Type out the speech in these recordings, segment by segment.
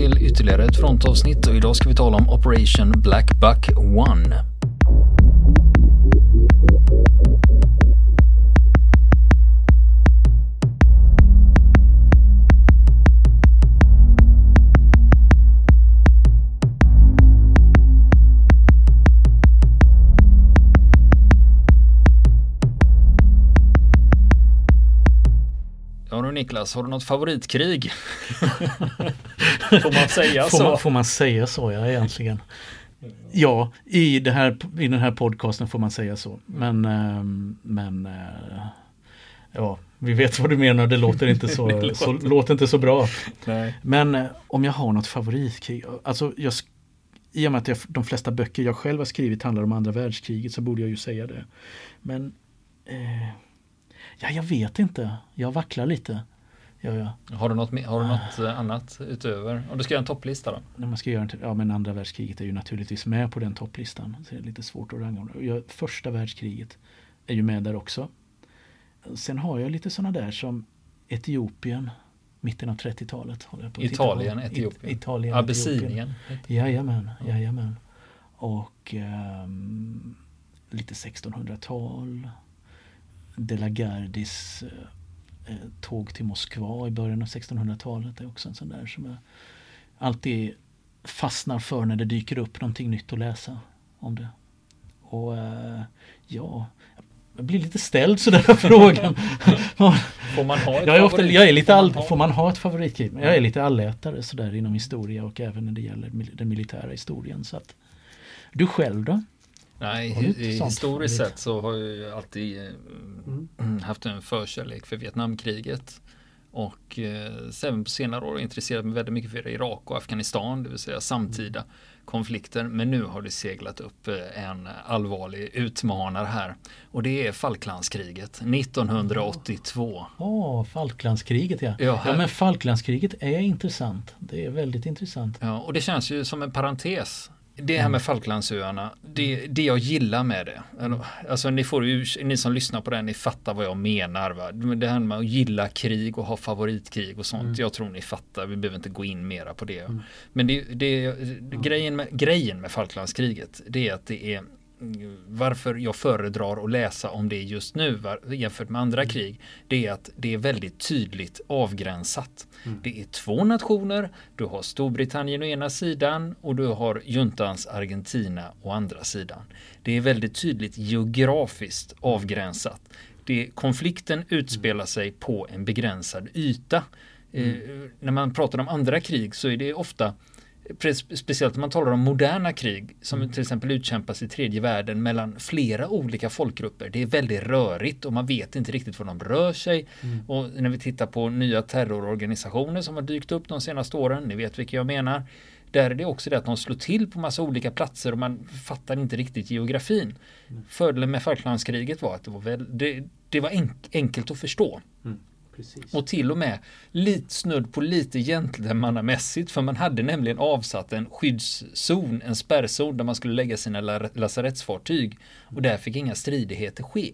till ytterligare ett frontavsnitt och idag ska vi tala om Operation Black Buck 1. Niklas, har du något favoritkrig? får man säga får så? Man, får man säga så ja egentligen? Ja, i, det här, i den här podcasten får man säga så. Men, ehm, men eh, ja, vi vet vad du menar. Det låter inte så, låter- så, låter inte så bra. Nej. Men eh, om jag har något favoritkrig, alltså jag, i och med att jag, de flesta böcker jag själv har skrivit handlar om andra världskriget så borde jag ju säga det. Men eh, ja, jag vet inte. Jag vacklar lite. Ja, ja. Har du något, har du något eh, annat utöver? Om du ska göra en topplista då? När man ska göra en, ja men andra världskriget är ju naturligtvis med på den topplistan. Så det är lite svårt att rangordna. Jag, första världskriget är ju med där också. Sen har jag lite sådana där som Etiopien, mitten av 30-talet. håller jag på att titta Italien, på. It- Etiopien. Italien, Etiopien. Abessinien. Jajamän, jajamän. Och ehm, lite 1600-tal. De la Gardis eh, tåg till Moskva i början av 1600-talet är också en sån där som jag alltid fastnar för när det dyker upp någonting nytt att läsa om det. Och eh, ja, jag blir lite ställd sådär av frågan. Får man ha ett jag, är ofta, jag är lite Får man all, ha- får man ha ett favoritkrig? Jag är lite allätare sådär inom historia och även när det gäller den militära historien. Så att, du själv då? Nej, historiskt sett så har jag ju alltid eh, haft en förkärlek för Vietnamkriget. Och eh, så även på senare år intresserat mig väldigt mycket för Irak och Afghanistan, det vill säga samtida konflikter. Men nu har det seglat upp eh, en allvarlig utmanare här. Och det är Falklandskriget 1982. Åh, Falklandskriget ja. Ja, Ja, men Falklandskriget är intressant. Det är väldigt intressant. Ja, och det känns ju som en parentes. Det här med Falklandsöarna, det, det jag gillar med det. Alltså ni får ju, ni som lyssnar på det, ni fattar vad jag menar. Va? Det här med att gilla krig och ha favoritkrig och sånt. Jag tror ni fattar, vi behöver inte gå in mera på det. Men det, det, grejen, med, grejen med Falklandskriget, det är att det är mm, varför jag föredrar att läsa om det just nu var- jämfört med andra krig det är att det är väldigt tydligt avgränsat. Det är två nationer, du har Storbritannien å ena sidan och du har juntans Argentina å andra sidan. Det är väldigt tydligt geografiskt avgränsat. Det, konflikten utspelar sig på en begränsad yta. Eh, när man pratar om andra krig så är det ofta Speciellt när man talar om moderna krig som till exempel utkämpas i tredje världen mellan flera olika folkgrupper. Det är väldigt rörigt och man vet inte riktigt var de rör sig. Och när vi tittar på nya terrororganisationer som har dykt upp de senaste åren, ni vet vilka jag menar. Där är det också det att de slår till på massa olika platser och man fattar inte riktigt geografin. Fördelen med Falklandskriget var att det var, väl, det, det var enk, enkelt att förstå. Precis. Och till och med lite snudd på lite gentlemannamässigt för man hade nämligen avsatt en skyddszon, en spärrzon där man skulle lägga sina la- lasarettsfartyg och där fick inga stridigheter ske.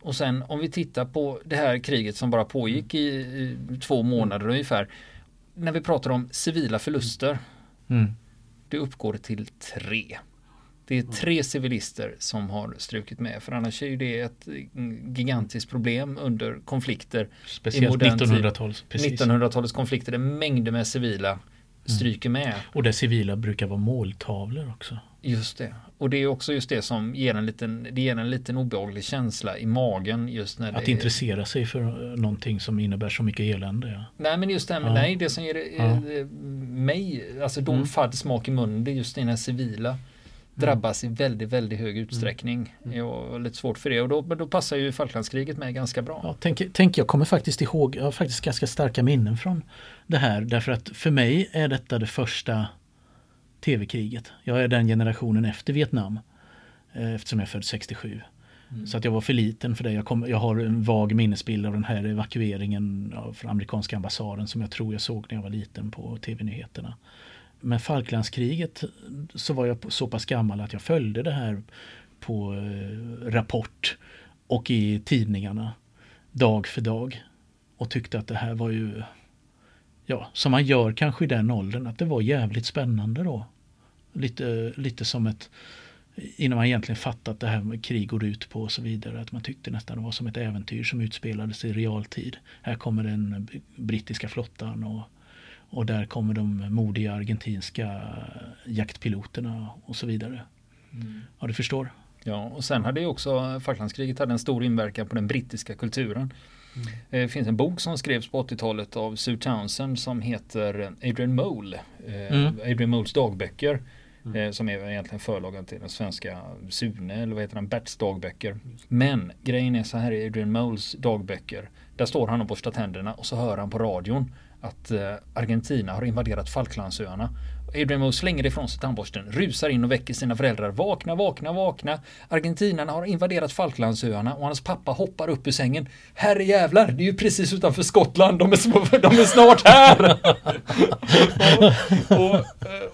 Och sen om vi tittar på det här kriget som bara pågick i, i två månader ungefär. När vi pratar om civila förluster, Mm. det uppgår till tre. Det är tre civilister som har strukit med för annars är ju det ett mm, gigantiskt problem under konflikter Speciellt modern tid. 1900-tals. Precis. 1900-talets konflikter där mängder med civila stryker med. Och där civila brukar vara måltavlor också. Just det. Och det är också just det som ger en liten, det ger en liten obehaglig känsla i magen just när Att det intressera sig för eh, någonting som innebär så mycket elände. Ja. Nej men just det Ja. nej det som ger Ja. eh, mig, alltså dom Mm. fadd smak i munnen, det är just den här civila drabbas i väldigt, väldigt hög utsträckning. Mm. Jag har lite svårt för det och då, då passar ju Falklandskriget med ganska bra. Ja, tänk, tänk, jag kommer faktiskt ihåg, jag har faktiskt ganska starka minnen från det här. Därför att för mig är detta det första tv-kriget. Jag är den generationen efter Vietnam. eh, Eftersom jag är född 67. Så att jag var för liten för det. Jag, kom, jag har en vag minnesbild av den här evakueringen från amerikanska ambassaden som jag tror jag såg när jag var liten på tv-nyheterna. Men Falklandskriget så var jag så pass gammal att jag följde det här på eh, Rapport och i tidningarna dag för dag. Och tyckte att det här var ju ja, som man gör kanske i den åldern, att det var jävligt spännande då. Lite, lite som ett, innan man egentligen fattat det här med krig går ut på och så vidare, att man tyckte nästan det var som ett äventyr som utspelades i realtid. Här kommer den brittiska flottan och, och där kommer de modiga argentinska jaktpiloterna och så vidare. Mm. Ja, du förstår. Ja, och sen hade ju också Falklandskriget hade en stor inverkan på den brittiska kulturen. Mm. Det finns en bok som skrevs på 80-talet av Sue Townsend som heter Adrian Mole. Eh, mm. Adrian Moles dagböcker. Mm. Eh, som är egentligen förlagen till den svenska Sune eller vad heter den? Berts dagböcker. Men grejen är så här i Adrian Moles dagböcker. Där står han och borstar tänderna och så hör han på radion att eh, Argentina har invaderat Falklandsöarna. Adrian Moe slänger ifrån sig tandborsten, rusar in och väcker sina föräldrar. Vakna, vakna, vakna. Argentinarna har invaderat Falklandsöarna och hans pappa hoppar upp ur sängen. Herre jävlar, det är ju precis utanför Skottland. De är, små, de är snart här! och, och,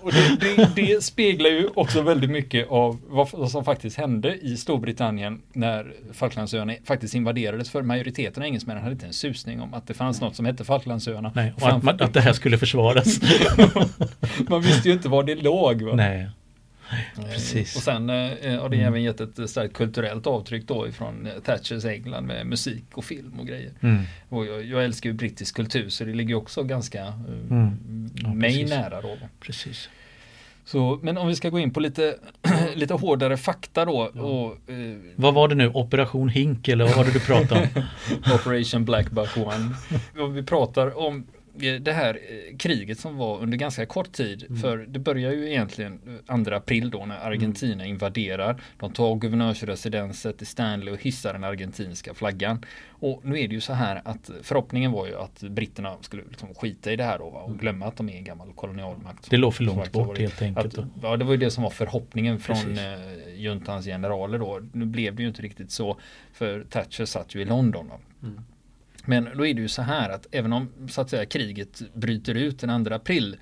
och det, det, det, speglar ju också väldigt mycket av vad som faktiskt hände i Storbritannien när Falklandsöarna faktiskt invaderades. För majoriteten av engelsmännen hade inte en susning om att det fanns något som hette Falklandsöarna. Nej, och att, att det här skulle försvaras. Man visste ju inte var det låg. Va? Nej. Eh, Precis. Och sen eh, har det mm. även gett ett starkt kulturellt avtryck då ifrån eh, Thatchers England med musik och film och grejer. Mm. Och jag, jag, älskar ju brittisk kultur så det ligger också ganska mm. ja, mig nära då. Precis. Så, men om vi ska gå in på lite, lite hårdare fakta då. Ja. Och, eh, vad var det nu? Operation Hink eller vad var det du pratade om? Operation Black Buck One. vi pratar om det här eh, kriget som var under ganska kort tid. Mm. För det börjar ju egentligen 2 april då när Argentina mm. invaderar. De tar guvernörsresidenset i Stanley och hissar den argentinska flaggan. Och nu är det ju så här att förhoppningen var ju att britterna skulle liksom skita i det här då, va, och mm. glömma att de är en gammal kolonialmakt. Det låg för långt bort helt enkelt. Att, ja, det var ju det som var förhoppningen från eh, juntans generaler då. Nu blev det ju inte riktigt så. För Thatcher satt ju i London. Mm. Men då är det ju så här att även om så att säga kriget bryter ut den 2 april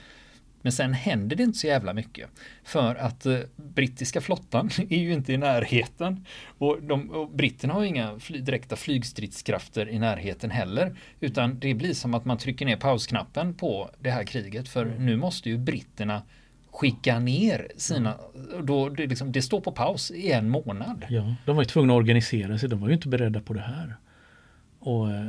men sen händer det inte så jävla mycket. För att eh, brittiska flottan är ju inte i närheten. Och, de, och britterna har ju inga fly, direkta flygstridskrafter i närheten heller. Utan det blir som att man trycker ner pausknappen på det här kriget. För mm. nu måste ju britterna skicka ner sina, då det, liksom, det står på paus i en månad. Ja, de var ju tvungna att organisera sig, de var ju inte beredda på det här. Och eh,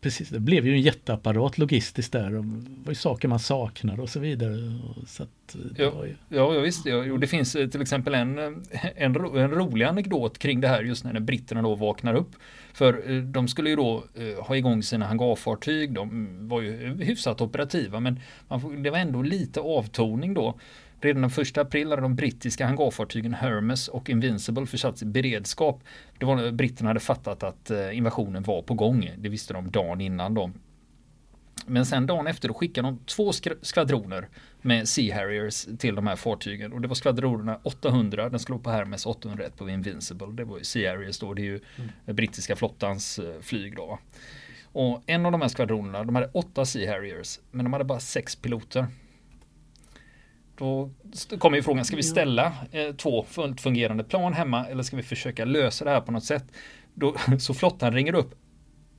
precis, det blev ju en jätteapparat logistiskt där. Det var ju saker man saknar och så vidare. Så eh, ja, ju... ja, visst. Ja, det finns eh, till exempel en, en, en rolig anekdot kring det här just när britterna då vaknar upp. För de skulle ju då ha igång sina hangarfartyg. De var ju hyfsat operativa men man, det var ändå lite avtoning då. Redan den 1 april hade de brittiska hangarfartygen Hermes och Invincible försatts i beredskap. Det var britterna hade fattat att eh, invasionen var på gång. Det visste de dagen innan då. Men sen dagen efter då skickade de två skvadroner med Sea Harriers till de här fartygen. Och det var skvadronerna 800, den skulle på Hermes 801 på Invincible. Det var ju Sea Harriers då, det är ju mm. brittiska flottans eh, flyg då. Och en av de här skvadronerna, de hade åtta Sea Harriers, men de hade bara sex piloter. Då kommer ju frågan, ska vi ställa eh, två fullt fungerande plan hemma eller ska vi försöka lösa det här på något sätt? Då, så flottan ringer upp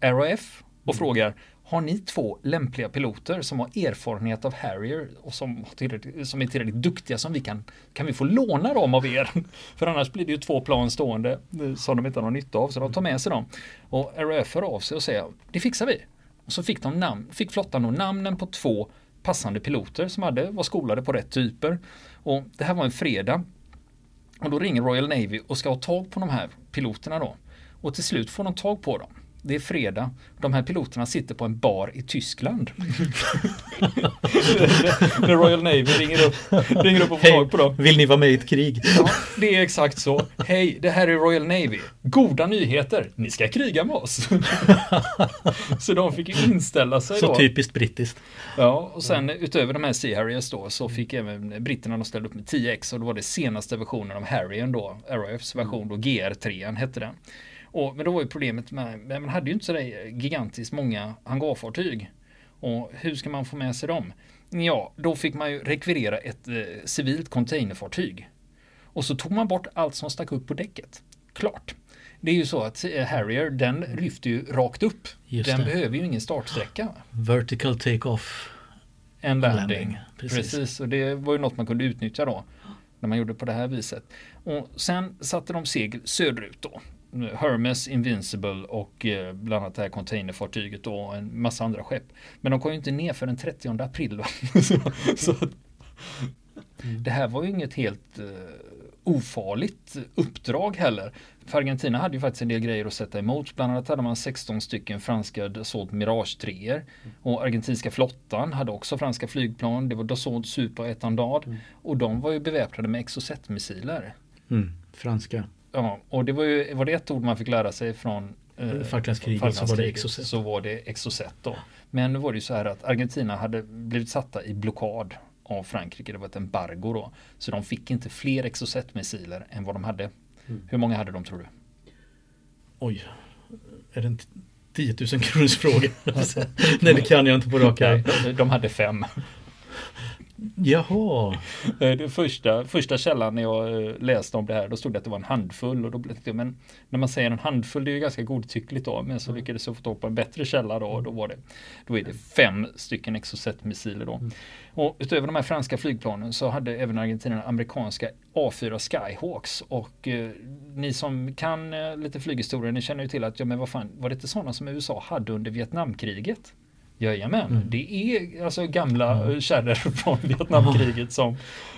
RAF och mm. frågar har ni två lämpliga piloter som har erfarenhet av Harrier och som, som är tillräckligt duktiga som vi kan, kan vi få låna dem av er? För annars blir det ju två plan stående som de inte har någon nytta av, så de tar med sig dem. Och RAF hör av sig och säger, det fixar vi. Och så fick, de namn, fick flottan då namnen på två passande piloter som hade, var skolade på rätt typer. Och det här var en fredag. Och då ringer Royal Navy och ska ha tag på de här piloterna då. Och till slut får de tag på dem. Det är fredag. De här piloterna sitter på en bar i Tyskland. När Royal Navy ringer upp, ringer upp och får hey, tag på dem. Vill ni vara med i ett krig? Ja, det är exakt så. Hej, det här är Royal Navy. Goda nyheter. Ni ska kriga med oss. så de fick inställa sig så då. Så typiskt brittiskt. Ja, och sen utöver de här Sea Harriers då så fick även britterna de ställde upp med 10X och då var det senaste versionen av Harriern då. RAFs version då, GR3 hette den. Och, men då var ju problemet med, man hade ju inte sådär gigantiskt många hangarfartyg. Och hur ska man få med sig dem? Ja, då fick man ju rekvirera ett eh, civilt containerfartyg. Och så tog man bort allt som stack upp på däcket. Klart. Det är ju så att eh, Harrier, den lyfter ju rakt upp. Just den det. behöver ju ingen startsträcka. Vertical take-off en landing. landing, Precis. precis. och det var ju något man kunde utnyttja då. När man gjorde på det här viset. Och sen satte de segel söderut då. Hermes, Invincible och eh, bland annat det här containerfartyget och en massa andra skepp. Men de kom ju inte ner för den 30 april. Så, så att, det här var ju inget helt eh, ofarligt uppdrag heller. För Argentina hade ju faktiskt en del grejer att sätta emot. Bland annat hade man 16 stycken franska Dassault Mirage 3 och argentinska flottan hade också franska flygplan. Det var Dassault Super Etendard och de var ju beväpnade med Exocet-missiler. Mm. Franska. Ja, och det var ju var det ett ord man fick lära sig från eh, Falklandskriget så var det Exocet. Så var det Exocet då. Men nu var det ju så här att Argentina hade blivit satta i blockad av Frankrike. Det var ett embargo då. Så de fick inte fler Exocet-missiler än vad de hade. Mm. Hur många hade de tror du? Oj. Är det en 10 000 kronors fråga? Nej det kan jag inte på rak. Nej, de hade fem. Jaha. Eh, Det första, första källan när jag eh, läste om det här, då stod det att det var en handfull. Och då blev det, men när man säger en handfull, det är ju ganska godtyckligt då. Men så lyckades jag få tag på en bättre källa då. Och då, var det, då är det fem stycken Exocet-missiler då. Och utöver de här franska flygplanen så hade även Argentina amerikanska A4 Skyhawks. Och eh, ni som kan eh, lite flyghistoria, ni känner ju till att, ja men vad fan, var det inte sådana som USA hade under Vietnamkriget? Jajamän, Mm. det är alltså gamla ja. kärror från Vietnamkriget som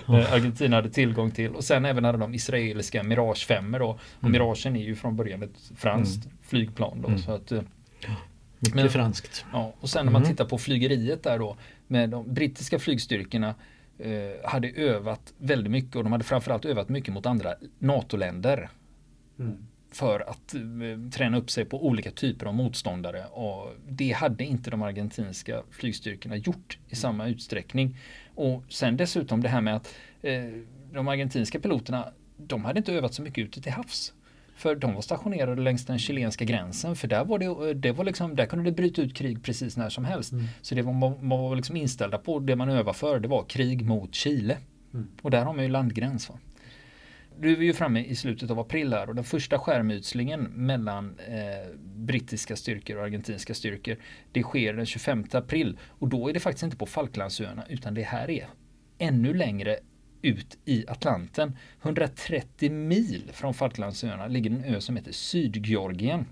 eh, Argentina hade tillgång till. Och sen även hade de israeliska Mirage 5 då. Och Mm. Miragen är ju från början ett franskt flygplan då. Mm. Så att, eh, Mycket Men- franskt. ja. Och sen när man Mm. tittar på flygeriet där då. Med de brittiska flygstyrkorna eh, hade övat väldigt mycket och de hade framförallt övat mycket mot andra NATO-länder för att eh, träna upp sig på olika typer av motståndare. Och det hade inte de argentinska flygstyrkorna gjort i samma utsträckning. Och sen dessutom det här med att eh, de argentinska piloterna, de hade inte övat så mycket ute till havs. För de var stationerade längs den chilenska gränsen för där var det, det var liksom, där kunde det bryta ut krig precis när som helst. Så det var, man var liksom inställda på, det man övade för, det var krig mot Chile. Och där har man ju landgräns. Va? Nu är vi ju framme i slutet av april här och den första skärmytslingen mellan eh, brittiska styrkor och argentinska styrkor det sker den 25 april och då är det faktiskt inte på Falklandsöarna utan det här är ännu längre ut i Atlanten. 130 mil från Falklandsöarna ligger en ö som heter Sydgeorgien.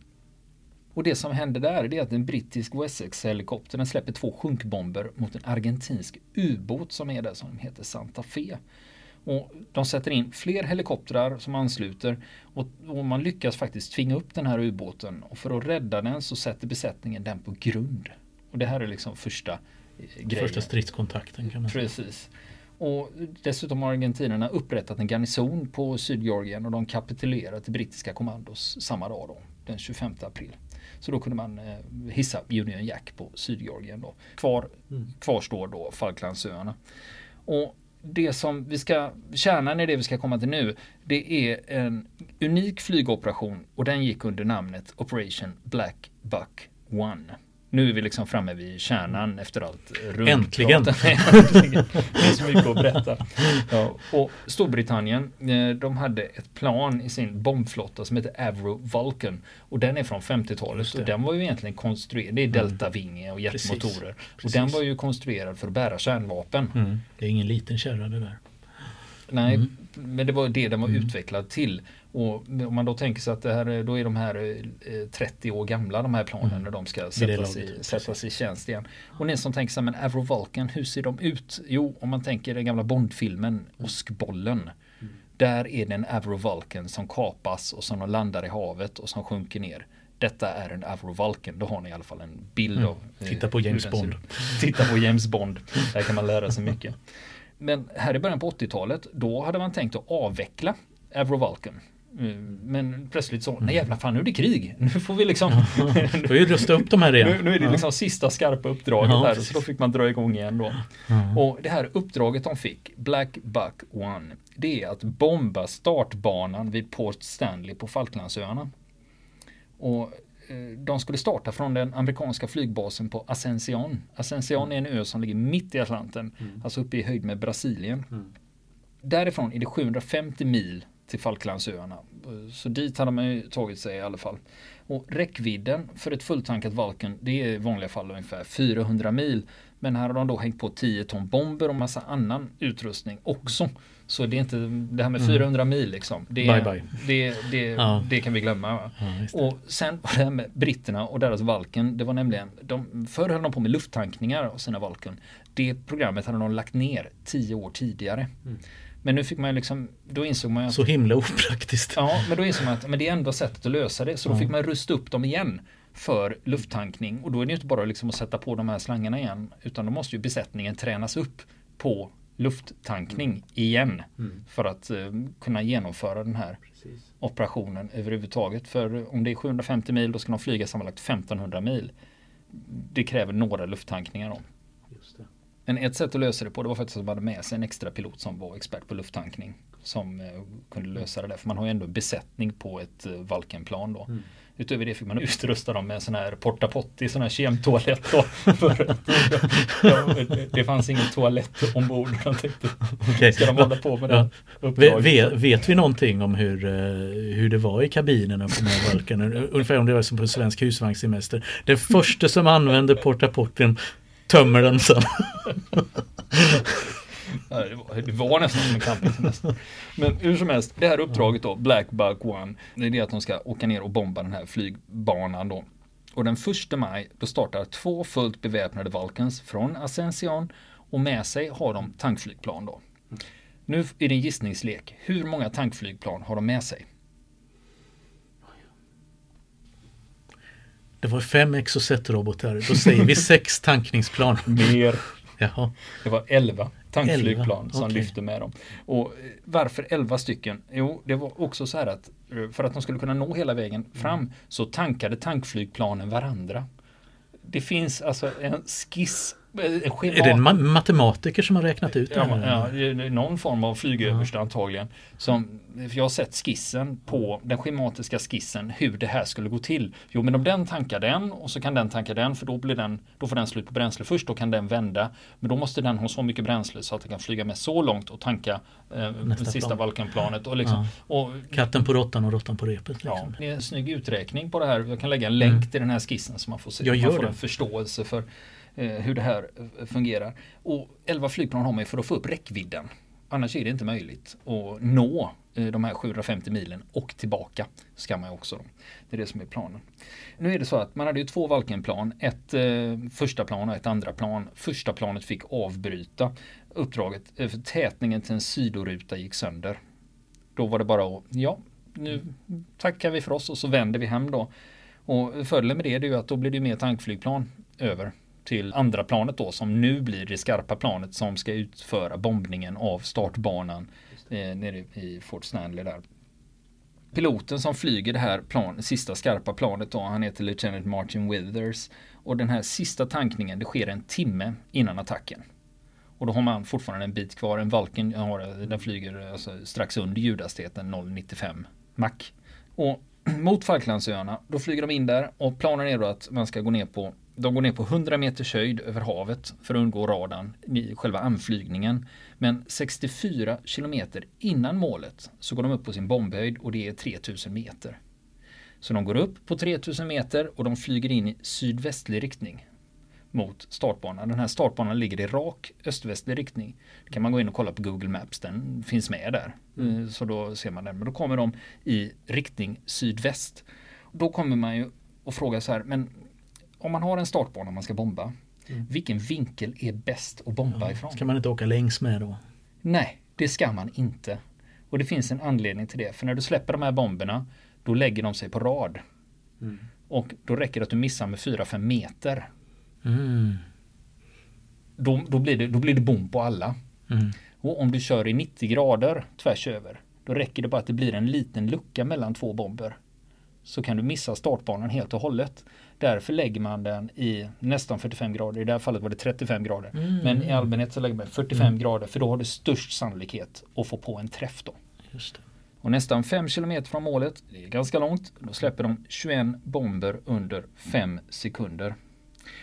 Och det som händer där är att en brittisk Wessex-helikopter släpper två sjunkbomber mot en argentinsk ubåt som är där som heter Santa Fe. Och de sätter in fler helikoptrar som ansluter och, och man lyckas faktiskt tvinga upp den här ubåten. Och för att rädda den så sätter besättningen den på grund. Och det här är liksom första eh, grejen. Första stridskontakten kan man säga. Precis. Och dessutom har argentinarna upprättat en garnison på Sydgeorgien och de kapitulerar till brittiska kommandos samma dag då, den 25 april. Så då kunde man eh, hissa Union Jack på Sydgeorgien då. Kvar, Kvarstår då Falklandsöarna. Och det som vi ska, kärnan i det vi ska komma till nu, det är en unik flygoperation och den gick under namnet Operation Black Buck One. Nu är vi liksom framme vid kärnan efter allt runt Äntligen. Äntligen! Det så mycket att berätta. Ja, och Storbritannien, eh, de hade ett plan i sin bombflotta som heter Avro Vulcan. Och den är från 50-talet Just det. och den var ju egentligen konstruerad, det är deltavinge och jetmotorer. Och Precis. den var ju konstruerad för att bära kärnvapen. Mm. Det är ingen liten kärra det där. Nej, Mm. men det var det den var utvecklad till. Och om man då tänker sig att det här, är- då är de här eh, 30 år gamla de här planen Mm. när de ska sättas i, sättas i tjänst igen. Och ni som tänker sig, men Avro Vulcan, hur ser de ut? Jo, om man tänker den gamla Bondfilmen Åskbollen. Där är det en Avro Vulcan som kapas och som de landar i havet och som sjunker ner. Detta är en Avro Vulcan, då har ni i alla fall en bild Mm. av eh, Titta på James Bond. Titta på James Bond. Där kan man lära sig mycket. Men här i början på 80-talet, då hade man tänkt att avveckla Avro Vulcan. Mm, Men plötsligt så, nej jävlar fan nu är det krig. Nu får vi liksom... Du får ju rusta upp de här igen. nu, nu är det liksom sista skarpa uppdraget Ja, här. Så då fick man dra igång igen då. Ja. Och det här uppdraget de fick, Black Buck One, det är att bomba startbanan vid Port Stanley på Falklandsöarna. Och eh, de skulle starta från den amerikanska flygbasen på Ascension. Ascension är en ö som ligger mitt i Atlanten, alltså uppe i höjd med Brasilien. Därifrån är det 750 mil till Falklandsöarna. Så dit hade man ju tagit sig i alla fall. Och räckvidden för ett fulltankat Valken det är i vanliga fall ungefär 400 mil. Men här har de då hängt på 10 ton bomber och massa annan utrustning också. Så det är inte det här med 400 mm. mil liksom. Det, bye bye. det, det, ja. det kan vi glömma. Ja, och sen var det här med britterna och deras Valken. Det var nämligen, de, förr höll de på med lufttankningar av sina Valken. Det programmet hade de lagt ner tio år tidigare. Mm. Men nu fick man liksom, då insåg man att, Så himla opraktiskt. Ja, men då insåg man att men det är enda sättet att lösa det. Så då fick man rusta upp dem igen för lufttankning. Och då är det inte bara liksom att sätta på de här slangarna igen. Utan då måste ju besättningen tränas upp på lufttankning mm. igen. Mm. För att uh, kunna genomföra den här Precis. operationen överhuvudtaget. För om det är 750 mil då ska de flyga sammanlagt 1500 mil. Det kräver några lufttankningar då. Men ett sätt att lösa det på det var faktiskt att man hade med sig en extra pilot som var expert på lufttankning. Som eh, kunde lösa det där. För man har ju ändå besättning på ett eh, Valkenplan då. Mm. Utöver det fick man utrusta dem med en sån här porta potti, sån här kemtoalett då. Ja, det fanns ingen toalett ombord. Jag tänkte, okay. ska de hålla på med det ja. vet, vet vi någonting om hur, eh, hur det var i kabinerna på den här Valken? Ungefär om det var som på en svensk husvagnssemester. Den första som använde porta potten tömmer den sen. det, var, nästan som en campingsemester. Men hur som helst, det här uppdraget då, Black Bug One, det är det att de ska åka ner och bomba den här flygbanan då. Och den första maj, då startar två fullt beväpnade Valkans från Ascension och med sig har de tankflygplan då. Nu är det en gissningslek. Hur många tankflygplan har de med sig? Det var fem Exocet-robotar. Då säger vi sex tankningsplan. Mer. Jaha. Det var elva tankflygplan som okay. lyfte med dem. Och eh, varför elva stycken? Jo, det var också så här att eh, för att de skulle kunna nå hela vägen fram mm. så tankade tankflygplanen varandra. Det finns alltså en skiss Är det en matematiker som har räknat ut det här? Ja, någon form av flygöverste ja. antagligen. Som, jag har sett skissen på den schematiska skissen hur det här skulle gå till. Jo men om den tankar den och så kan den tanka den för då, blir den, då får den slut på bränsle först. Då kan den vända. Men då måste den ha så mycket bränsle så att den kan flyga med så långt och tanka eh, sista Balkanplanet. Och liksom, ja. och, Katten på råttan och råttan på repet. Liksom. Ja, det är en snygg uträkning på det här. Jag kan lägga en länk mm. till den här skissen så man får se. Man får en förståelse för Eh, hur det här eh, fungerar. Och 11 flygplan har man ju för att få upp räckvidden. Annars är det inte möjligt att nå eh, de här 750 milen och tillbaka. Ska man också då. Det är det som är planen. Nu är det så att man hade ju två Valkenplan. Ett eh, första plan och ett andra plan. Första planet fick avbryta uppdraget för tätningen till en sidoruta gick sönder. Då var det bara att, ja, nu tackar vi för oss och så vänder vi hem då. Och fördelen med det är ju att då blir det mer tankflygplan över till andra planet då som nu blir det skarpa planet som ska utföra bombningen av startbanan eh, nere i Fort Stanley där. Piloten som flyger det här plan, sista skarpa planet då, han heter Lieutenant Martin Withers. Och den här sista tankningen, det sker en timme innan attacken. Och då har man fortfarande en bit kvar. En Valken har, den flyger alltså strax under ljudhastigheten 0,95 Mach. Och mot Falklandsöarna, då flyger de in där och planen är då att man ska gå ner på de går ner på 100 meters höjd över havet för att undgå radarn i själva anflygningen. Men 64 kilometer innan målet så går de upp på sin bombhöjd och det är 3000 meter. Så de går upp på 3000 meter och de flyger in i sydvästlig riktning mot startbanan. Den här startbanan ligger i rak öst-västlig riktning. Det kan man gå in och kolla på Google Maps, den finns med där. Mm. Eh, så då ser man den. Men då kommer de i riktning sydväst. Då kommer man ju att fråga så här, men om man har en startbana man ska bomba, mm. vilken vinkel är bäst att bomba ja, ifrån? Ska man inte åka längs med då? Nej, det ska man inte. Och det finns en anledning till det. För när du släpper de här bomberna, då lägger de sig på rad. Mm. Och då räcker det att du missar med 4-5 meter. Mm. Då, då, blir det, då blir det bom på alla. Mm. Och om du kör i 90 grader tvärs över, då räcker det bara att det blir en liten lucka mellan två bomber. Så kan du missa startbanan helt och hållet. Därför lägger man den i nästan 45 grader. I det här fallet var det 35 grader. Mm. Men i allmänhet så lägger man 45 mm. grader för då har du störst sannolikhet att få på en träff då. Och nästan 5 km från målet, det är ganska långt, då släpper de 21 bomber under 5 sekunder.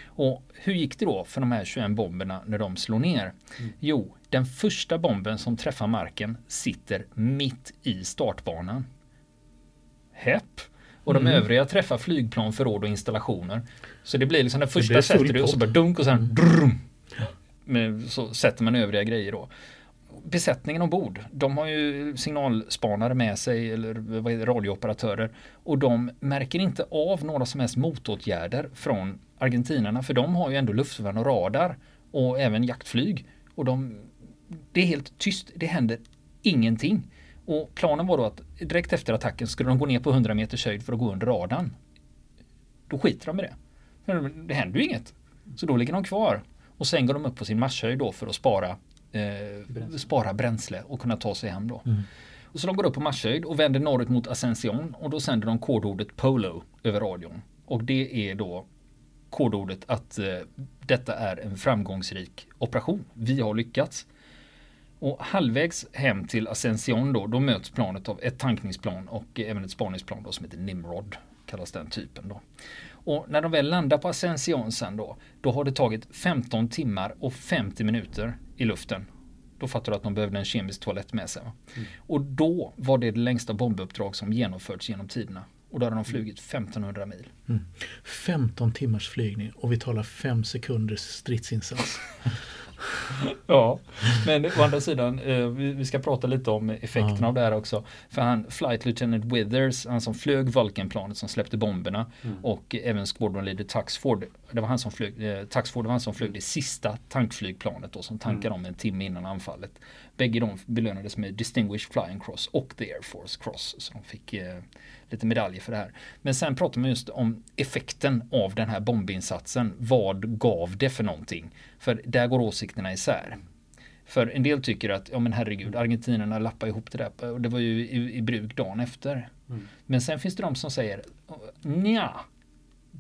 Och hur gick det då för de här 21 bomberna när de slår ner? Mm. Jo, den första bomben som träffar marken sitter mitt i startbanan. Hepp! Och de mm. övriga träffar flygplan, förråd och installationer. Så det blir liksom den första sätter du och så bara dunk och sen med, så sätter man övriga grejer då. Besättningen ombord, de har ju signalspanare med sig eller vad det, radiooperatörer och de märker inte av några som helst motåtgärder från argentinarna för de har ju ändå luftvärn och radar och även jaktflyg och de det är helt tyst, det händer ingenting. Och planen var då att direkt efter attacken skulle de gå ner på 100 meters höjd för att gå under radarn. Då skiter de i det. Det händer ju inget. Så då ligger de kvar. Och sen går de upp på sin marschhöjd då för att spara, eh, bränsle. spara bränsle och kunna ta sig hem då. Mm. Och så de går upp på marschhöjd och vänder norrut mot Ascension och då sänder de kodordet Polo över radion. Och det är då kodordet att eh, detta är en framgångsrik operation. Vi har lyckats. Och halvvägs hem till Ascension då, då möts planet av ett tankningsplan och även ett spaningsplan då som heter Nimrod. Kallas den typen då. Och när de väl landar på Ascension sen då, då har det tagit 15 timmar och 50 minuter i luften. Då fattar du att de behövde en kemisk toalett med sig. Mm. Och då var det det längsta bombuppdrag som genomförts genom tiderna. Och då hade de flugit 1500 mil. Mm. 15 timmars flygning och vi talar 5 sekunders stridsinsats. ja, men å andra sidan, eh, vi, ska prata lite om effekterna ja. av det här också. För han, Flight Lieutenant Withers, han som flög Vulcan-planet som släppte bomberna mm. och även Squadron Leader Tuxford. Det var han som flög, eh, Tuxford var han som flög det sista tankflygplanet då, som tankade mm. om en timme innan anfallet. Bägge de belönades med Distinguished Flying Cross och The Air Force Cross. Så de fick eh, lite medaljer för det här. Men sen pratar man just om effekten av den här bombinsatsen. Vad gav det för någonting? För där går åsikterna isär. För en del tycker att, ja men herregud, argentinarna lappar ihop det där. Och det var ju i, i bruk dagen efter. Mm. Men sen finns det de som säger, nja,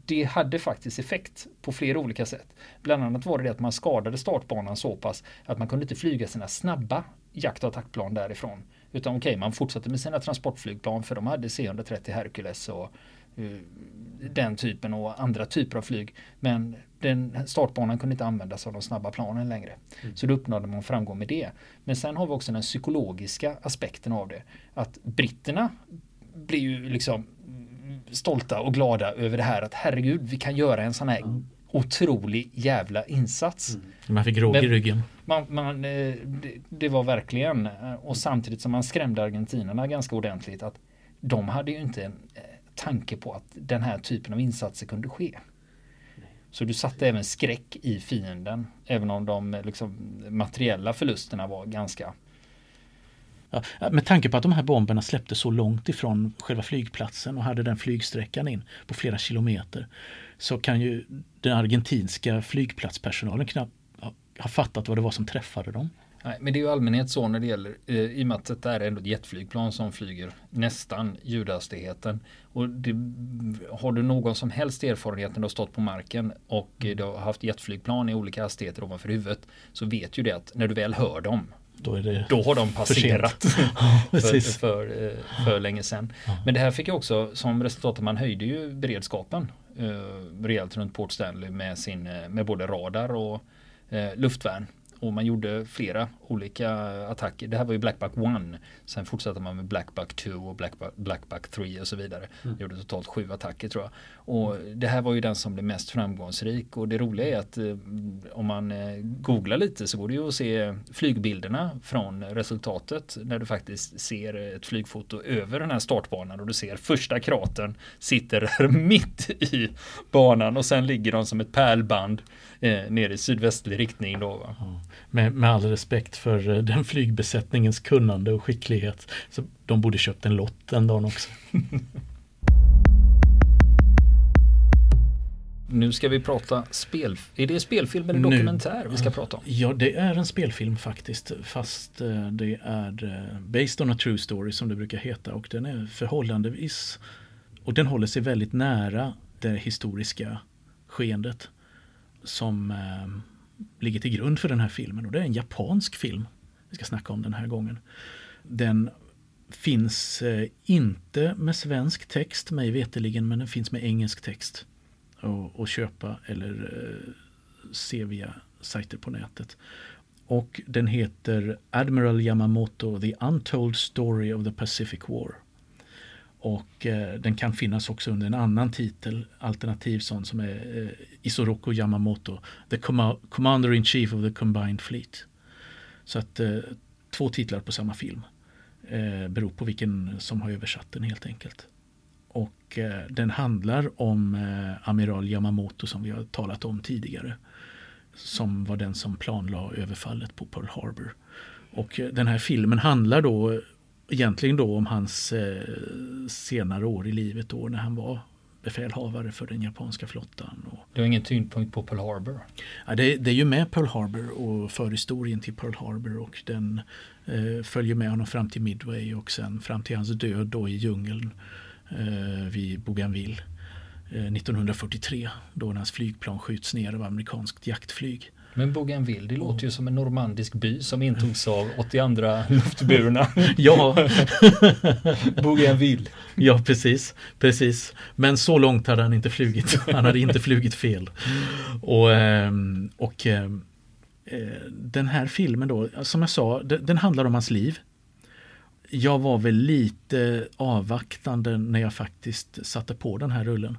det hade faktiskt effekt på flera olika sätt. Bland annat var det det att man skadade startbanan så pass att man kunde inte flyga sina snabba jakt och attackplan därifrån. Utan okej, okay, man fortsatte med sina transportflygplan för de hade C-130 Hercules och uh, den typen och andra typer av flyg. Men den startbanan kunde inte användas av de snabba planen längre. Mm. Så då uppnådde man framgång med det. Men sen har vi också den psykologiska aspekten av det. Att britterna blir ju liksom stolta och glada över det här att herregud, vi kan göra en sån här mm. otrolig jävla insats. Mm. Man fick råg i ryggen. Man, man, eh, det, det, var verkligen, eh, och samtidigt som man skrämde argentinarna ganska ordentligt, att de hade ju inte en eh, tanke på att den här typen av insatser kunde ske. Så du satte även skräck i fienden, även om de liksom, materiella förlusterna var ganska Ja, med tanke på att de här bomberna släpptes så långt ifrån själva flygplatsen och hade den flygsträckan in på flera kilometer så kan ju den argentinska flygplatspersonalen knappt ha fattat vad det var som träffade dem. Nej, men det är ju allmänhet så när det gäller, eh, i och med att det är ändå ett jetflygplan som flyger nästan ljudhastigheten. Och det, har du någon som helst erfarenhet när du har stått på marken och eh, du har haft jetflygplan i olika hastigheter ovanför huvudet så vet ju det att när du väl hör dem då, då, har de passerat. för, för, för, eh, för, länge sedan. Men det här fick ju också som resultat att man höjde ju beredskapen eh, rejält runt Port Stanley med, sin, eh, med både radar och eh, luftvärn och man gjorde flera olika attacker. Det här var ju Blackback 1. Sen fortsatte man med Blackback 2 och Blackback, Blackback 3 och så vidare. Mm. Gjorde totalt sju attacker tror jag. Och det här var ju den som blev mest framgångsrik och det roliga är att eh, om man eh, googlar lite så går det ju att se flygbilderna från resultatet när du faktiskt ser ett flygfoto över den här startbanan och du ser första kratern sitter mitt i banan och sen ligger de som ett pärlband eh, ner i sydvästlig riktning då. Va? Ja. Med, med all respekt för eh, den flygbesättningens kunnande och skicklighet. Så de borde köpt en lott den dagen också. Nu ska vi prata spel. Är det spelfilm eller dokumentär nu, vi ska prata om? Ja, det är en spelfilm faktiskt. Fast eh, det är eh, based on a true story som det brukar heta. Och den är förhållandevis och den håller sig väldigt nära det historiska skeendet som ligger till grund för den här filmen. Och det är en japansk film vi ska snacka om den här gången. Den finns eh, inte med svensk text mig veteligen men den finns med engelsk text. att köpa eller eh, se via sajter på nätet. Och den heter Admiral Yamamoto The Untold Story of the Pacific War. Och eh, den kan finnas också under en annan titel, alternativ sån som är eh, Isoroku Yamamoto, The Com Commander in Chief of the Combined Fleet. Så att eh, två titlar på samma film. Eh, beror på vilken som har översatt den helt enkelt. Och eh, den handlar om eh, amiral Yamamoto som vi har talat om tidigare. Som var den som planlade överfallet på Pearl Harbor. Och eh, den här filmen handlar då egentligen då om hans eh, senare år i livet då när han var befälhavare för den japanska flottan. Och, det har ingen tyngdpunkt på Pearl Harbor? Ja, det, det, är ju med Pearl Harbor och förhistorien till Pearl Harbor och den eh, följer med honom fram till Midway och sen fram till hans död då i djungeln eh, vid Bougainville 1943 eh, då hans flygplan skjuts ner av amerikanskt jaktflyg. Men Bougainville, det låter ju som en normandisk by som intogs av 82 luftburna. ja. Bougainville. Ja, precis. precis. Men så långt hade han inte flugit. Han hade inte flugit fel. Och, ehm, och ehm, eh, den här filmen då, som jag sa, den handlar om hans liv. Jag var väl lite avvaktande när jag faktiskt satte på den här rullen.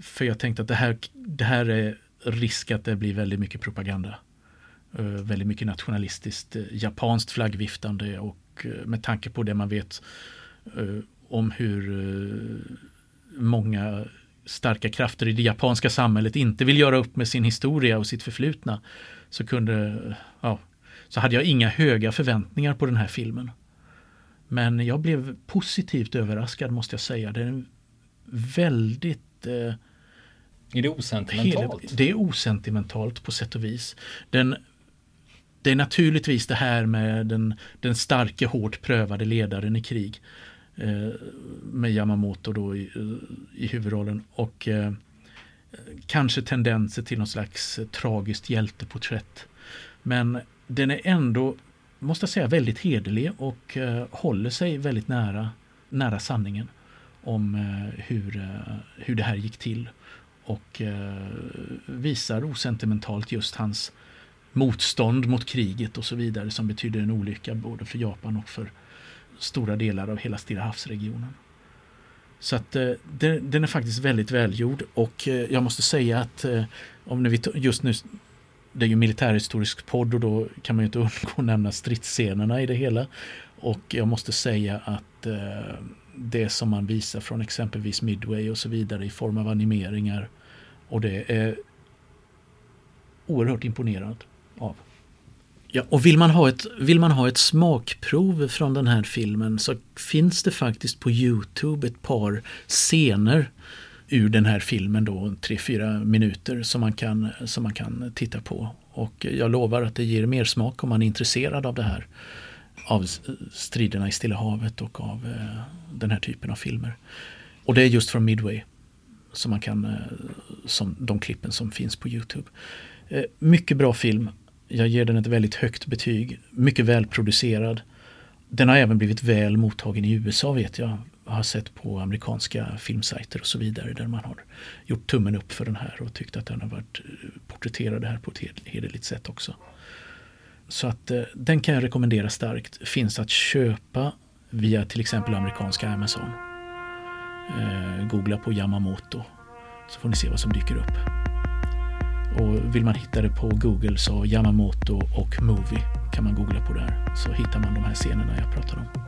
För jag tänkte att det här, det här är risk att det blir väldigt mycket propaganda. Eh, väldigt mycket nationalistiskt, eh, japanskt flaggviftande och eh, med tanke på det man vet om hur många starka krafter i det japanska samhället inte vill göra upp med sin historia och sitt förflutna så kunde, ja, så hade jag inga höga förväntningar på den här filmen. Men jag blev positivt överraskad måste jag säga. Det är väldigt eh, är det osentimentalt? Det är osentimentalt på sätt och vis. Den, det är naturligtvis det här med den, den starke, hårt prövade ledaren i krig. Eh, med Yamamoto då i, i huvudrollen. Och eh, kanske tendenser till någon slags tragiskt hjälteporträtt. Men den är ändå, måste jag säga, väldigt hederlig och eh, håller sig väldigt nära, nära sanningen om eh, hur, eh, hur det här gick till och eh, visar osentimentalt just hans motstånd mot kriget och så vidare som betyder en olycka både för Japan och för stora delar av hela Stilla havsregionen. Så att eh, den, är faktiskt väldigt välgjord och eh, jag måste säga att eh, om vi just nu det är ju militärhistorisk podd och då kan man ju inte undgå att nämna stridsscenerna i det hela. Och jag måste säga att eh, det som man visar från exempelvis Midway och så vidare i form av animeringar och det är oerhört imponerad av. Ja, och vill man, ha ett, vill man ha ett smakprov från den här filmen så finns det faktiskt på Youtube ett par scener ur den här filmen då, tre fyra minuter som man, kan, som man kan titta på. Och jag lovar att det ger mer smak om man är intresserad av det här. Av striderna i Stilla havet och av eh, den här typen av filmer. Och det är just från Midway som man kan, eh, som de klippen som finns på Youtube. Eh, mycket bra film. Jag ger den ett väldigt högt betyg. Mycket välproducerad. Den har även blivit väl mottagen i USA vet jag. Jag har sett på amerikanska filmsajter och så vidare där man har gjort tummen upp för den här och tyckt att den har varit eh, porträtterad här på ett hederligt sätt också. Så att eh, den kan jag rekommendera starkt. Finns att köpa via till exempel amerikanska Amazon. Eh, googla på Yamamoto så får ni se vad som dyker upp. Och vill man hitta det på Google så Yamamoto och Movie kan man googla på där så hittar man de här scenerna jag pratar om.